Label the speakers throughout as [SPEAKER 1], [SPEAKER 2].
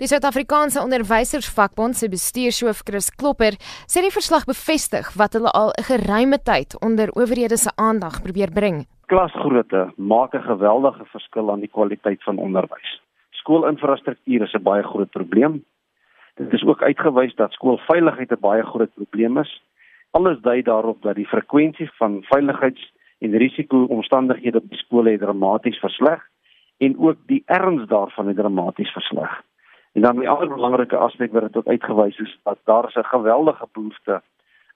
[SPEAKER 1] Die Suid-Afrikaanse Onderwysersvakbond se bestuurshoof Chris Klopper sê die verslag bevestig wat hulle al 'n geruime tyd onder owerhede se aandag probeer bring.
[SPEAKER 2] Klasgrootte maak 'n geweldige verskil aan die kwaliteit van onderwys. Skoolinfrastruktuur is 'n baie groot probleem. Dit is ook uitgewys dat skoolveiligheid 'n baie groot probleem is. Alles dui daarop dat die frekwensie van veiligheids- en risiko-omstandighede by skole dramaties versleg en ook die erns daarvan het dramaties versleg. En dan 'n ander belangrike aspek wat dit ook uitgewys is, dat daar is 'n geweldige behoefte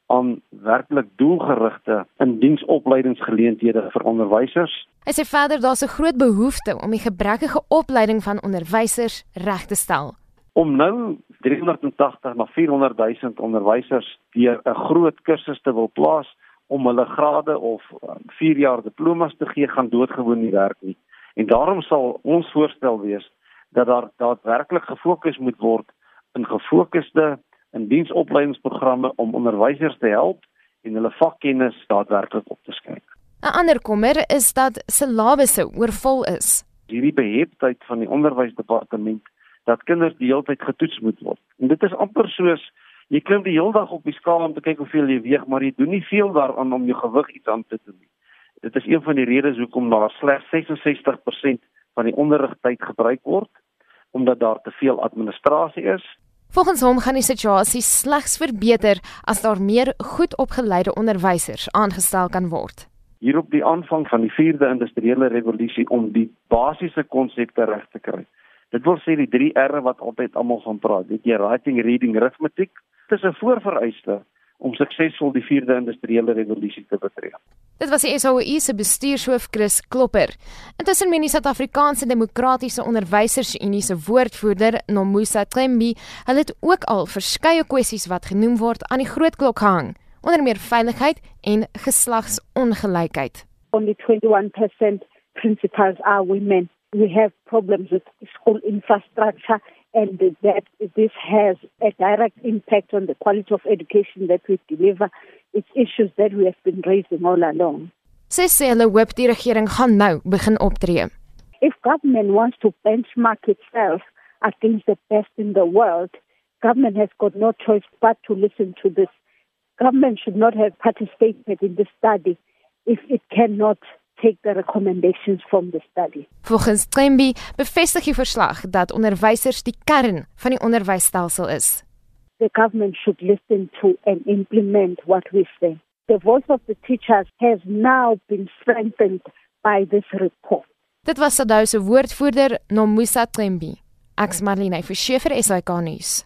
[SPEAKER 2] aan werklik doelgerigte indiensopleidingsgeleenthede vir onderwysers.
[SPEAKER 1] Hy sê verder daar's 'n groot behoefte om die gebrekkige opleiding van onderwysers reg te stel.
[SPEAKER 2] Om nou 380 na 400 000 onderwysers deur 'n groot kursus te wil plaas om hulle grade of 4 jaar diplomas te gee, gaan doodgewoon nie werk nie. En daarom sal ons voorstel wees dat daar daadwerklik gefokus moet word in gefokusde in diensopleidingsprogramme om onderwysers te help en hulle vakkennis daadwerklik op te skryf.
[SPEAKER 1] 'n Ander kommer is dat silabusse oorvol is.
[SPEAKER 2] Hierdie beheptheid van die onderwysdepartement dat kinders die hele tyd getoets moet word. En dit is amper soos jy klim die hele dag op die skaal om te kyk hoeveel jy weeg, maar jy doen nie veel daaraan om jou gewig iets aan te doen nie. Dit is een van die redes hoekom daar slegs 66% van die onderrigtyd gebruik word omdat daar te veel administrasie is.
[SPEAKER 1] Volgens hom gaan die situasie slegs verbeter as daar meer goed opgeleide onderwysers aangestel kan word.
[SPEAKER 2] Hier op die aanvang van die 4de industriële revolusie om die basiese konsepte reg te kry. Dit wil sê die 3 R's wat altyd almal van praat, weet jy, writing, reading, arithmetic. Dit is 'n voorvereiste om suksesvol die 4de industriële revolusie te betree.
[SPEAKER 1] Dit was die SAOI se bestuurshoof Chris Klopper. Intussen meen die Suid-Afrikaanse Demokratiese Onderwysersunie se woordvoerder Nomusa Tlembi, hulle het ook al verskeie kwessies wat genoem word aan die groot klok gehang, onder meer veiligheid en geslagsongelykheid.
[SPEAKER 3] Only 21% principals are women. We have problems with school infrastructure and that this has a direct impact on the quality of education that we deliver. It's issues that we have been raising all along.
[SPEAKER 1] Sy sê hulle hoop die regering gaan nou begin optree.
[SPEAKER 3] If government wants to benchmark itself against the best in the world, government has got no choice but to listen to this. Government should not have participated in this study if it cannot take the recommendations from the study.
[SPEAKER 1] Volgens Trembi bevestig die verslag dat onderwysers die kern van die onderwysstelsel is.
[SPEAKER 3] The government should listen to and implement what we say. The voice of the teachers has now been strengthened by this report.
[SPEAKER 1] Dit was Sadou se woordvoerder Nomusa Trembi. Ek's Marlene Verschiefer SAK nuus.